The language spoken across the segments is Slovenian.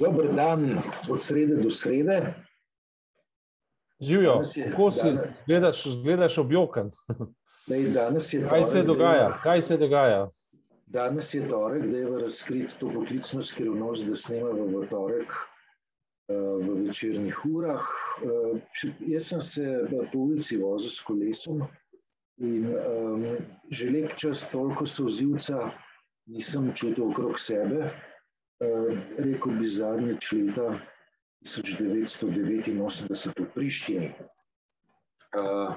Dober dan, od srede do srede. Živijo, kako si gledaš, gledaš objokan? Kaj se dogaja? Kaj se dogaja? Danes je torek, da je razkrit to poklicno skrivnost, da snemamo v torek eh, v večernih urah. Eh, jaz sem se po ulici vozil s kolesom in um, že lep čas toliko sozivca nisem čutil okrog sebe, Eh, rekel bi zadnjič leta 1989 v Prištini. Eh,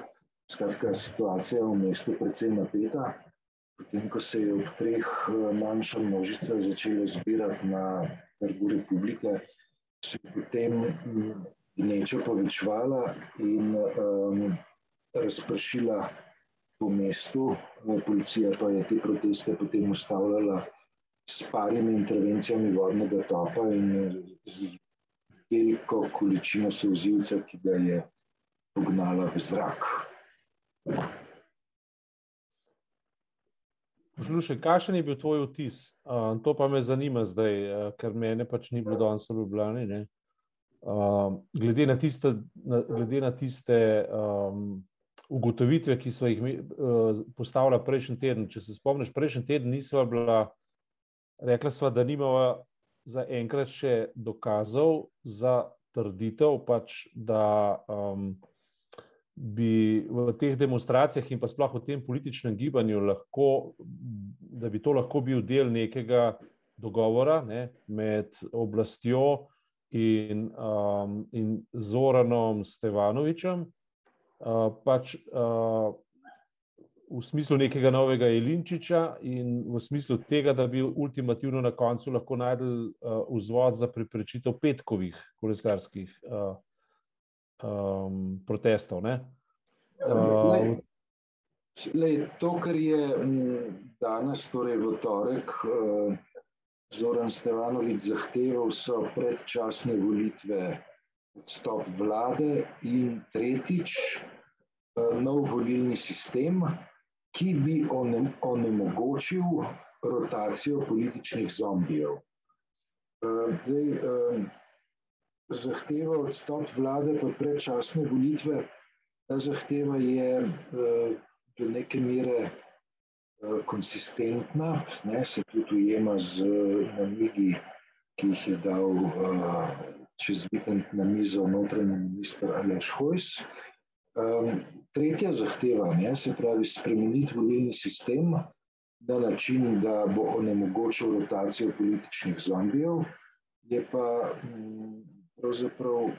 skratka, situacija v mestu je precej napeta. Potem, ko se je ob treh eh, manjša množica začela zbirati na trgu republike, se je potem mm, povečvala in um, razpršila po mestu. Policija pa je te proteste potem ustavljala s parimi intervencijami vodnega topa in z veliko količino sozivca, ki ga je pognala v zrak. Poslušaj, kakšen je bil tvoj vtis? Uh, to pa me zanima zdaj, uh, ker mene pač ni bilo danes v Ljubljani. Uh, glede na tiste, na, glede na tiste um, ugotovitve, ki smo jih uh, postavili prejšnji teden. Če se spomniš, prejšnji teden nismo bila Rekla sva, da nimamo za enkrat še dokazov za trditev, pač, da um, bi v teh demonstracijah in pa sploh v tem političnem gibanju lahko, da bi to lahko bil del nekega dogovora ne, med oblastjo in, um, in Zoranom Stevanovičem. Uh, pač, uh, v smislu nekega novega Jelinčiča in v smislu tega, da bi ultimativno na koncu lahko najdel uh, vzvod za preprečitev petkovih kolesarskih uh, um, protestov. Uh, Lej, to, kar je danes, torej v torek, uh, Zoran Stevanovič zahteval, so predčasne volitve, odstop vlade in tretjič, nov volilni sistem ki bi onemogočil rotacijo političnih zombijev. Eh, zdaj, eh, zahteva odstop vlade pa predčasne volitve, ta zahteva je eh, do neke mere konsistentna, ne, se tudi ujema z namigi, ki jih je dal čez vikend na mizo notranji minister Aleš Hojs. Um, tretja zahteva, ne, se pravi, spremeniti volilni sistem na način, da bo onemogočil rotacijo političnih zombijev, je pa um, pravzaprav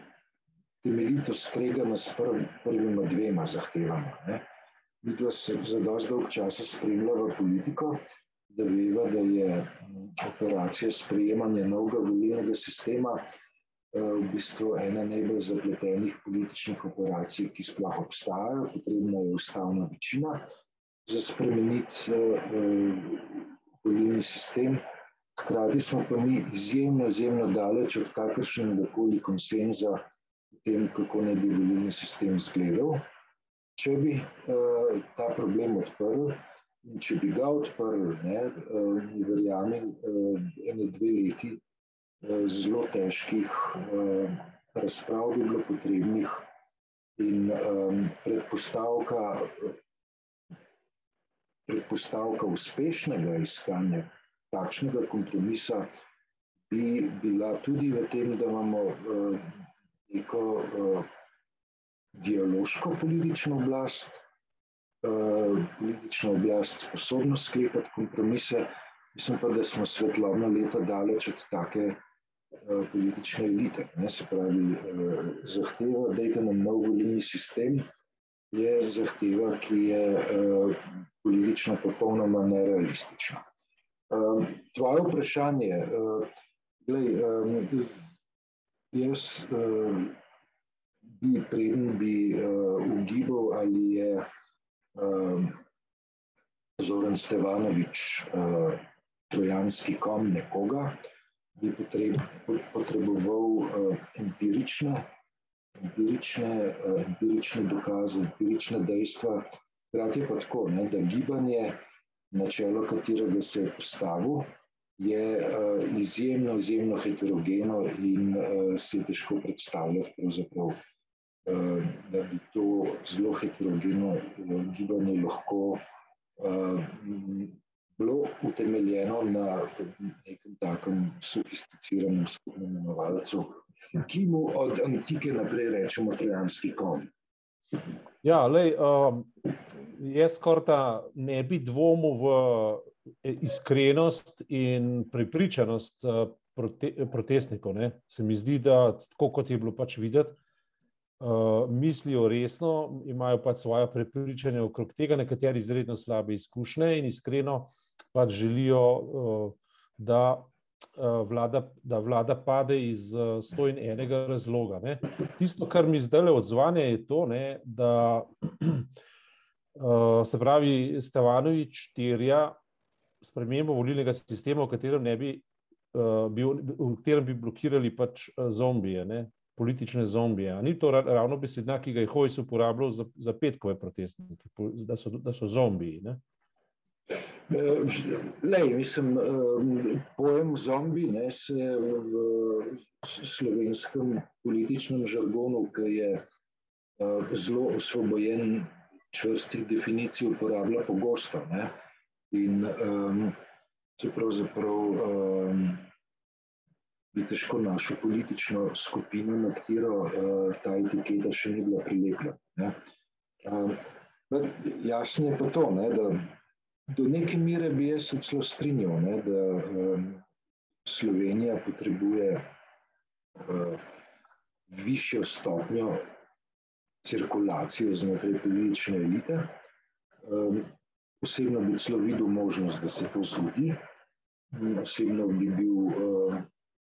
temeljito skregana s prv, prvima dvema zahtevama. Mi pa se za dosti dolg časa spremljava politiko, da veva, da je operacija sprejemanja novega volilnega sistema v bistvu ena najbolj zapletenih političnih operacij, ki sploh obstajajo. Potrebna je ustavna večina za spremeniti eh, eh, volilni sistem. Hkrati smo pa mi izjemno, izjemno daleč od kakršnega koli konsenza o tem, kako naj bi volilni sistem izgledal. Če bi uh, ta problem odprl in če bi ga odprl, ne, uh, verjamem, uh, ene dve leti zelo težkih uh, razprav bi bilo potrebnih in predpostavka, predpostavka uspešnega iskanja takšnega kompromisa bi bila tudi v tem, da imamo uh, neko uh, dialoško politično oblast, politično oblast sposobno sklepati kompromise, mislim pa, da smo svetlobna leta daleč od take Eh, politične elite. Ne, se pravi, eh, zahteva, da je nam nov volilni sistem, je zahteva, ki je eh, politično popolnoma nerealistična. Tvoje vprašanje, gledaj, jaz bi preden bi ugibal, ali je Zoran Stevanovič trojanski kom nekoga, bi potreb, potreboval uh, empirične, empirične, uh, empirične dokaze, empirične dejstva. Hkrati je pa tako, ne, da gibanje, na čelo katerega se je postavil, je izjemno, izjemno heterogeno in se je težko predstavljati, da bi to zelo heterogeno gibanje lahko bilo utemeljeno na nekem takem sofisticiranem skupnem imenovalcu, ki mu od antike naprej rečemo trojanski konj. Ja, lej, um, jaz skoraj ne bi dvomil v e, iskrenost in prepričanost uh, prote, protestnikov. Ne. Se mi zdi, da tako kot je bilo pač videti, uh, mislijo resno, imajo pač svoje prepričanje okrog tega, nekateri izredno slabe izkušnje in iskreno pač želijo, uh, da, uh, vlada, da vlada pade iz uh, sto in enega razloga. Ne. Tisto, kar mi zdaj odzvanja, je to, ne, da se pravi, Stevanovič terja spremembo volilnega sistema, v katerem ne bi. Bil, v katerem bi blokirali pač zombije, ne? politične zombije. Ni to ravno besedna, ki ga je Hojs uporabljal za, za petkove protestnike, da so, da so zombiji? Ne? Lej, mislim, pojem zombi ne, se v slovenskem političnem žargonu, ki je zelo osvobojen čvrstih definicij, uporablja pogosto. Ne. In um, se pravzaprav um, bi težko našel politično skupino, na katero uh, ta etiketa še ni bila prilepljena. Uh, jasno je pa to, ne, da do neke mere bi jaz se celo strinjal, ne, da um, Slovenija potrebuje uh, višjo stopnjo cirkulacije znotraj politične elite. Um, osebno bi celo videl možnost, da se to zgodi. Osebno bi bil uh,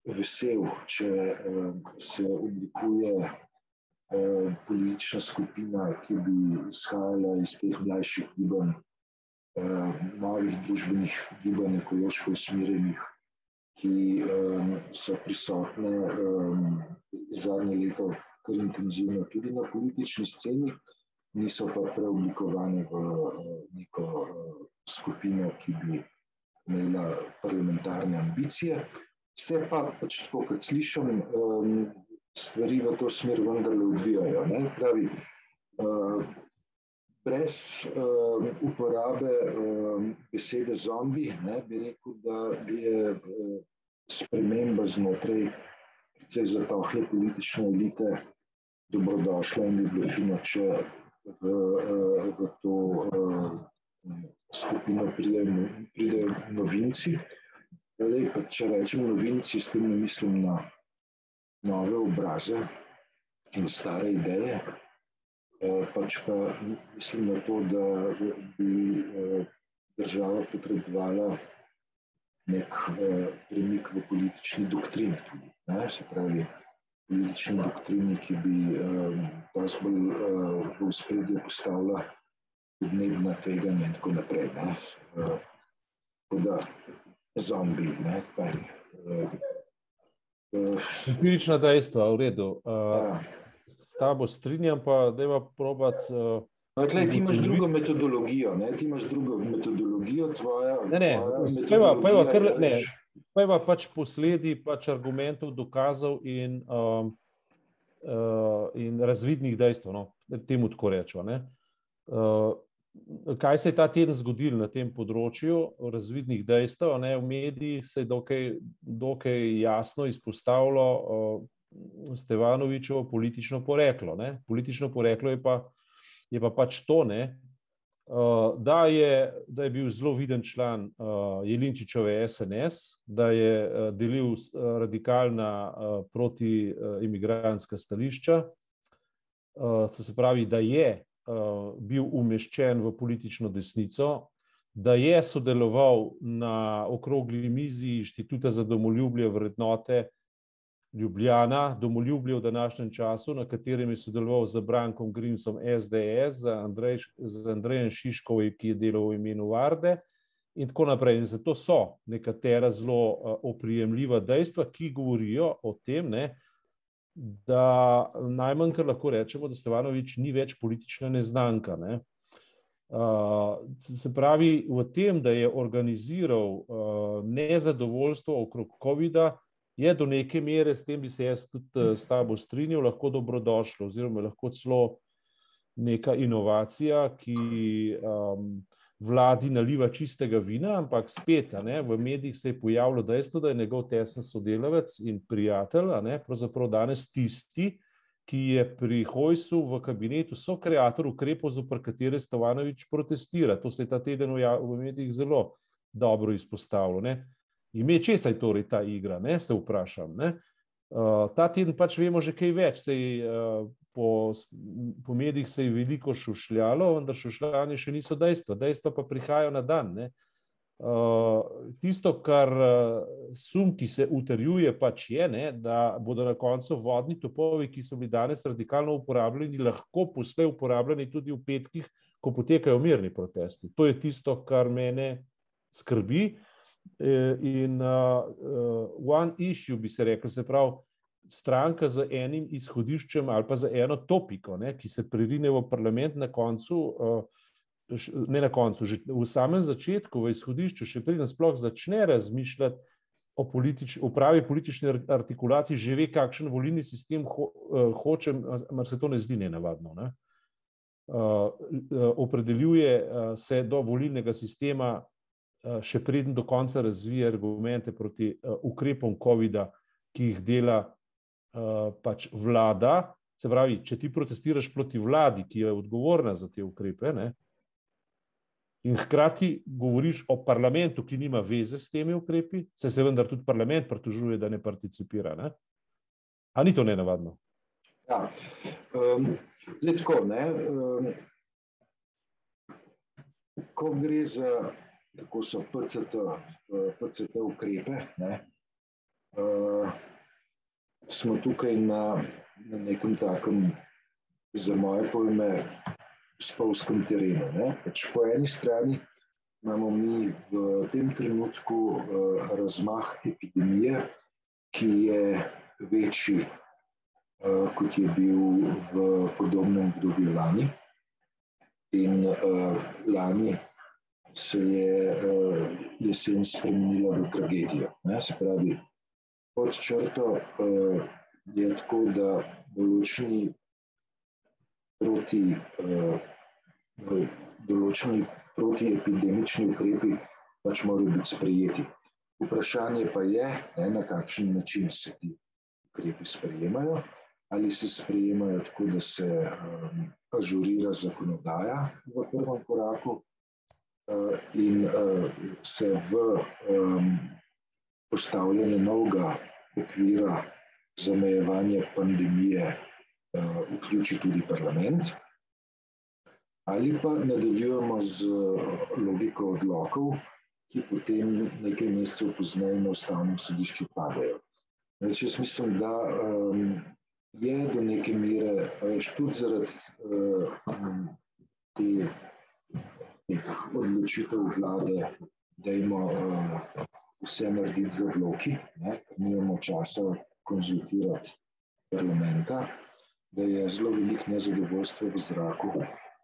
vesel, če uh, se oblikuje uh, politična skupina, ki bi izhajala iz teh mlajših gibanj, uh, novih družbenih gibanj, ekološko usmerjenih, ki um, so prisotne um, zadnje leto kar intenzivno tudi na politični sceni, niso pa preoblikovane v neko skupino, ki bi imela parlamentarne ambicije. Vse pa, pač tako kot slišim, stvari v to smer vendarle odvijajo. Ne? Pravi, brez uh, uporabe uh, besede zombi, ne, bi rekel, da je uh, sprememba znotraj precej zatohle politične elite dobrodošla in bi bilo fino, če v, uh, v to uh, skupino pridejo pride novinci. Lej, če rečem novinci, s tem ne mislim na nove obraze in stare ideje, pač pa mislim na to, da bi eh, država potrebovala nek eh, premik v politični doktrini. Ne? Se pravi, politični doktrini, ki bi dosti bolj v spredje postavila podnebna tveganja in tako naprej. Tako da zombi. Empirična dejstva, v redu. Uh, s tabo strinjam, pa da je probat. Uh, No, tlej, ti imaš drugo metodologijo, ne? ti imaš drugo metodologijo, tvoja. Ne, ne, speva, peva, kar, ne, peva pač posledi pač argumentov, dokazov in, um, uh, in razvidnih dejstev, no, temu tako rečemo. Uh, kaj se je ta teden zgodilo na tem področju, razvidnih dejstev. Ne, v medijih se je dokaj, dokaj jasno izpostavilo uh, Stevanovičevo politično poreklo. Ne. Politično poreklo je pa, je pa pač to, ne, uh, da, je, da je bil zelo viden član uh, Jelinčičeve SNS, da je uh, delil uh, radikalna uh, proti-imigranska uh, stališča. Uh, se pravi, da je uh, bil umeščen v politično desnico, da je sodeloval na okrogli mizi Inštituta za domoljubje vrednote Ljubljana, domoljubje v današnjem času, na katerem je sodeloval z Brankom Grimsom SDS, z, Andrej, z Andrejem Šiškovom, ki je delal v imenu Varde. In tako naprej. In zato so nekatera zelo uh, oprijemljiva dejstva, ki govorijo o tem, ne, uh, da najmanj, kar lahko rečemo, da Stevanovič ni več politična neznanka. Ne? Se pravi, v tem, da je organiziral nezadovoljstvo okrog COVID-a, je do neke mere, s tem bi se jaz tudi s tabo strinjal, lahko dobrodošlo, oziroma lahko celo neka inovacija, ki um, vladi naliva čistega vina, ampak spet ne, v medijih se je pojavilo dejstvo, da je njegov tesen sodelavec in prijatelj, ne, pravzaprav danes tisti, ki je pri Hojsu v kabinetu so kreator ukrepov, zopr katere Stovanovič protestira. To se je ta teden v medijih zelo dobro izpostavilo. Ne. Ime česa je torej ta igra, ne, se vprašam. Ne. Uh, ta teden pač vemo že kaj več, sej, uh, po, po medijih se je veliko šušljalo, vendar šušljanje še niso dejstva. Dejstva pa prihajajo na dan. Uh, tisto, kar uh, sum, ki se utrjuje, pač je, ne, da bodo na koncu vodni topovi, ki so bili danes radikalno uporabljeni, lahko poslej uporabljeni tudi v petkih, ko potekajo mirni protesti. To je tisto, kar mene skrbi. Uh, in uh, uh, one issue, bi se rekel, se pravi, stranka z enim izhodiščem ali pa z eno topiko, ne, ki se pririne v parlament na koncu, uh, ne na koncu, že v samem začetku, v izhodišču, še preden sploh začne razmišljati o, politič, o pravi politični artikulaciji, že ve, kakšen volilni sistem ho, uh, hoče, mar se to ne zdi nenavadno. Ne. Uh, opredeljuje uh, se do volilnega sistema, uh, še preden do konca razvije argumente proti uh, ukrepom COVID-a, ki jih dela Eh, pač vlada, se pravi, če ti protestiraš proti vladi, ki je odgovorna za te ukrepe, ne, in hkrati govoriš o parlamentu, ki nima veze s temi ukrepi, se se vendar tudi parlament pritožuje, da ne participira. Ne? A ni to nenavadno? Ja, um, zdaj tako, ne. Um, ko gre za, tako so PCT, PCT ukrepe, ne, uh, smo tukaj na, na nekem takem, za moje pojme, spolskem terenu. Pač po eni strani imamo mi v tem trenutku uh, razmah epidemije, ki je večji, uh, kot je bil v podobnem obdobju lani. In uh, lani se je uh, jesen spremenila v tragedijo. Ne? Se pravi, pod črto uh, je tako, da določeni proti, določeni protiepidemični ukrepi pač morajo biti sprejeti. Vprašanje pa je, ne, na kakšen način se ti ukrepi sprejemajo. Ali se sprejemajo tako, da se um, ažurira zakonodaja v prvem koraku in uh, se v um, postavljanje novega okvira za omejevanje pandemije uh, vključi tudi parlament, ali pa nadaljujemo z logiko odlokov, ki potem nekaj mesecev pozneje na ustavnem sodišču padajo. Več jaz mislim, da um, je do neke mere, veš, tudi zaradi uh, te, odločitev vlade, da ima uh, vse narediti z odloki, ker nimamo časa konzultirati parlamenta, da je zelo veliko nezadovoljstva v zraku,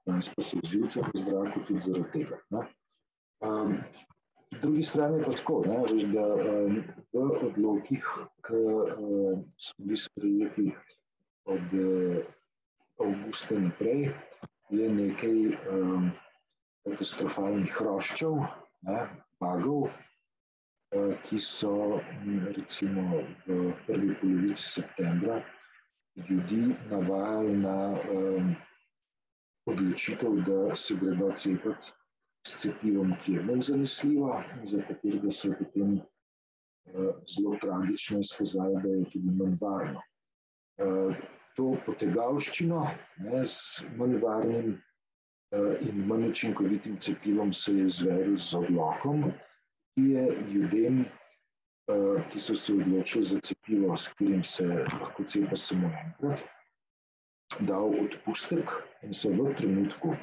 danes pa se vzivca v zraku tudi zaradi tega. Ne. Um, drugi strani je pa tako, ne, veš, da um, v odlokih, ki um, so bili sprejeti od uh, avgusta naprej, je nekaj um, katastrofalnih hroščev, ne, bagov, Eh, ki so recimo v prvi polovici septembra ljudi navajali na um, odločitev, da se gredo cepiti s cepivom, ki je bolj zanesljivo, za katerega se je potem uh, zelo tragično izkazalo, da je tudi manj varno. Uh, to potegavščino ne, s manj varnim in manj učinkovitim cepivom se je izvedel z odlokom, ki je ljudem, uh, ki so se odločili za cepivo, s katerim se lahko cepijo samo enkrat, dal odpustek in so v trenutku,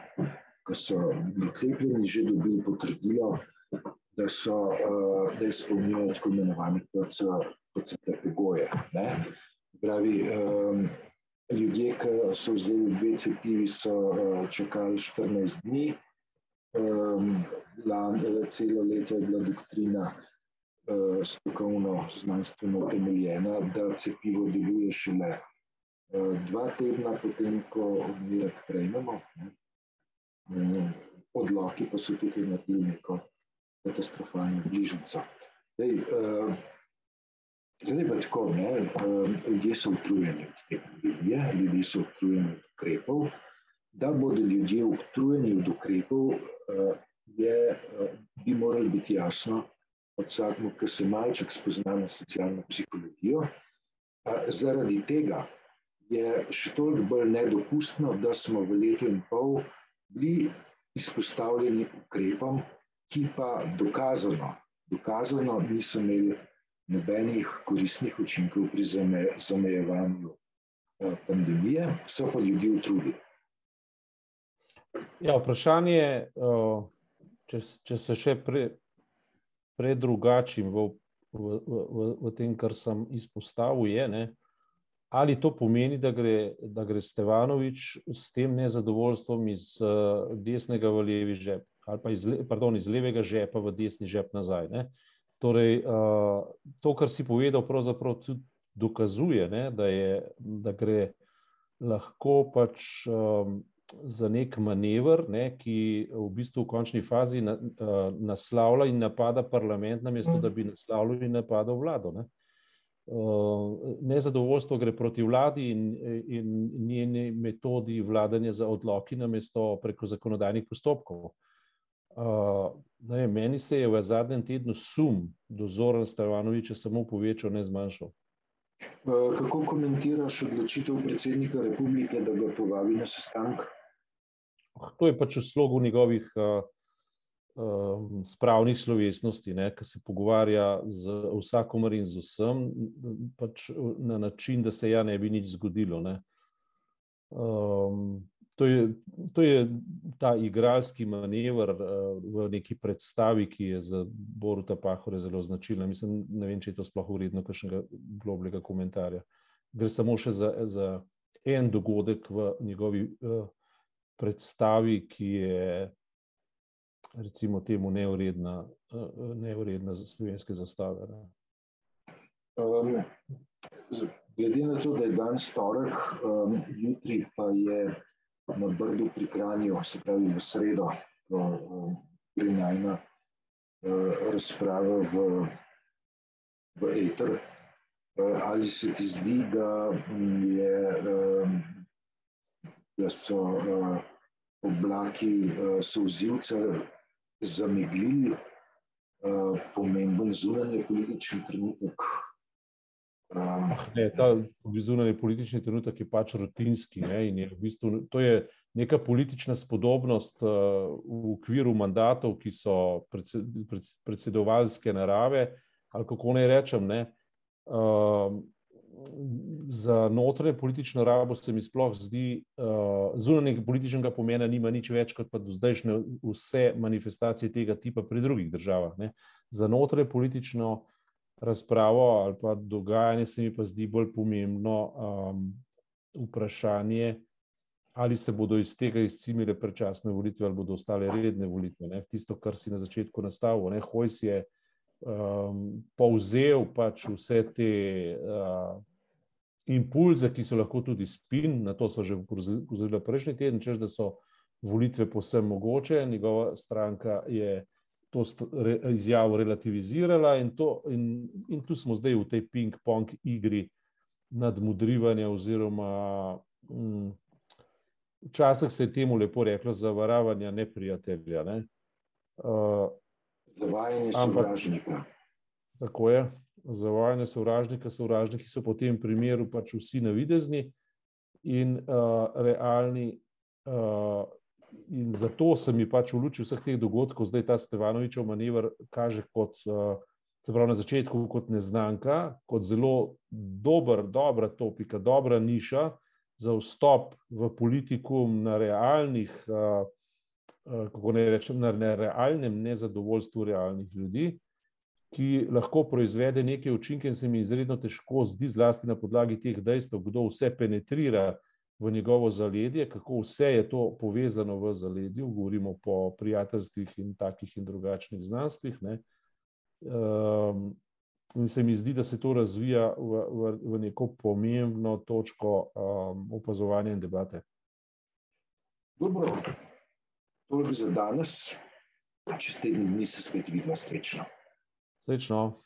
ko so bili cepljeni, že dobili potrdilo, da, so, uh, da izpolnjujejo tako imenovane PCT pogoje. Pravi, um, ljudje, ki so vzeli dve cepivi, so uh, čakali 14 dni, Um, celo leto je bila doktrina uh, strokovno, znanstveno utemeljena, da cepivo deluje šele uh, dva tedna potem, ko odmerek prejmemo. Um, odloki pa so tukaj naredili neko katastrofalno bližnjico. Zdaj, uh, zdaj pa tako, ne, ljudje so utrujeni od te pandemije, ljudje so utrujeni od ukrepov. Da bodo ljudje utrujeni od ukrepov, uh, je, uh, bi moralo biti jasno vsakmu, ki se malček spozna na socialno psihologijo. Zaradi tega je še toliko bolj nedopustno, da smo v letu in pol bili izpostavljeni ukrepom, ki pa dokazano, dokazano niso imeli nobenih koristnih učinkov pri zamejevanju eh, pandemije, so pa ljudi utrudili. Ja, vprašanje je, eh, če, če se še predrugačim pre v, v, v, v tem, kar sem izpostavil, je, ne, ali to pomeni, da gre, da gre Stevanovič s tem nezadovoljstvom iz uh, desnega v levi žep ali pa iz, pardon, iz levega žepa v desni žep nazaj. Ne? Torej, uh, to, kar si povedal, pravzaprav tudi dokazuje, ne, da, je, da gre lahko pač um, za nek manever, ne, ki v bistvu v končni fazi na, uh, naslavlja in napada parlament, namesto da bi naslavljal in napadal vlado. Ne. Uh, nezadovoljstvo gre proti vladi in, in njeni metodi vladanja za odloki, namesto preko zakonodajnih postopkov. Uh, ne, meni se je v zadnjem tednu sum do Zoran Stavanoviča samo povečal, ne zmanjšal. Kako komentiraš odločitev predsednika republike, da ga povabi na sestanek? To je pač v slogu njegovih uh, uh, spravnih slovesnosti, ki se pogovarja z vsakomer in z vsem, pač na način, da se ja ne bi nič zgodilo. Um, to je, to je ta igralski manever uh, v neki predstavi, ki je za Boruta Pahore zelo značilna. Mislim, ne vem, če je to sploh vredno kakšnega globljega komentarja. Gre samo še za, za en dogodek v njegovi uh, predstavi, ki je recimo temu neuredna, uh, neuredna za slovenske zastave. Um, glede na to, da je dan storek, um, jutri pa je na Brdu pri Kranju, se pravi v sredo, gre najna eh, razprava v, v Eter. Eh, ali se ti zdi, da, je, da so eh, oblaki sozivca zameglili pomemben zunanje politični trenutek ne, ta zunanji politični trenutek je pač rutinski. Ne, je v bistvu, to je neka politična spodobnost uh, v okviru mandatov, ki so predsedovalske narave, ali kako naj rečem. Ne, uh, za notranje politično rabo se mi sploh zdi, uh, zunanjega političnega pomena nima nič več kot pa do zdajšnje vse manifestacije tega tipa pri drugih državah. Ne. Za notranje politično razpravo ali pa dogajanje, se mi pa zdi bolj pomembno um, vprašanje, ali se bodo iz tega izcimile predčasne volitve ali bodo ostale redne volitve. Ne? Tisto, kar si na začetku nastavil. Hojs je um, povzel pač vse te uh, impulze, ki so lahko tudi spin, na to so že upozorili prejšnji teden, češ da so volitve posebno mogoče, njegova stranka je to izjavo relativizirala, in, to, in, in tu smo zdaj v tej ping-pong igri nadmudrivanja, oziroma mm, včasih se je temu lepo reklo, zavaravanja neprijatelja. Ne? Uh, Zavajanje sovražnika. Tako je. Zavajanje sovražnika, sovražniki so po tem primeru pač vsi navidezni in uh, realni. Uh, in zato se mi pač v luči vseh teh dogodkov zdaj ta Stevanovičev manever kaže kot, eh, se pravi na začetku, kot neznanka, kot zelo dober, dobra topika, dobra niša za vstop v politiku na realnih, eh, eh, kako ne rečem, na realnem nezadovoljstvu realnih ljudi. Ki lahko proizvede neke učinke, in se mi izredno težko zdi, zlasti na podlagi teh dejstev, kdo vse penetrira v njegovo zaledje, kako vse je to povezano v zaledju, govorimo po prijateljstvih in takih in drugačnih znanstvih. Ne. Um, in se mi zdi, da se to razvija v, v, v neko pomembno točko um, opazovanja in debate. Dobro, toliko za danes. Čez teden dni se spet vidva srečno. Srečno.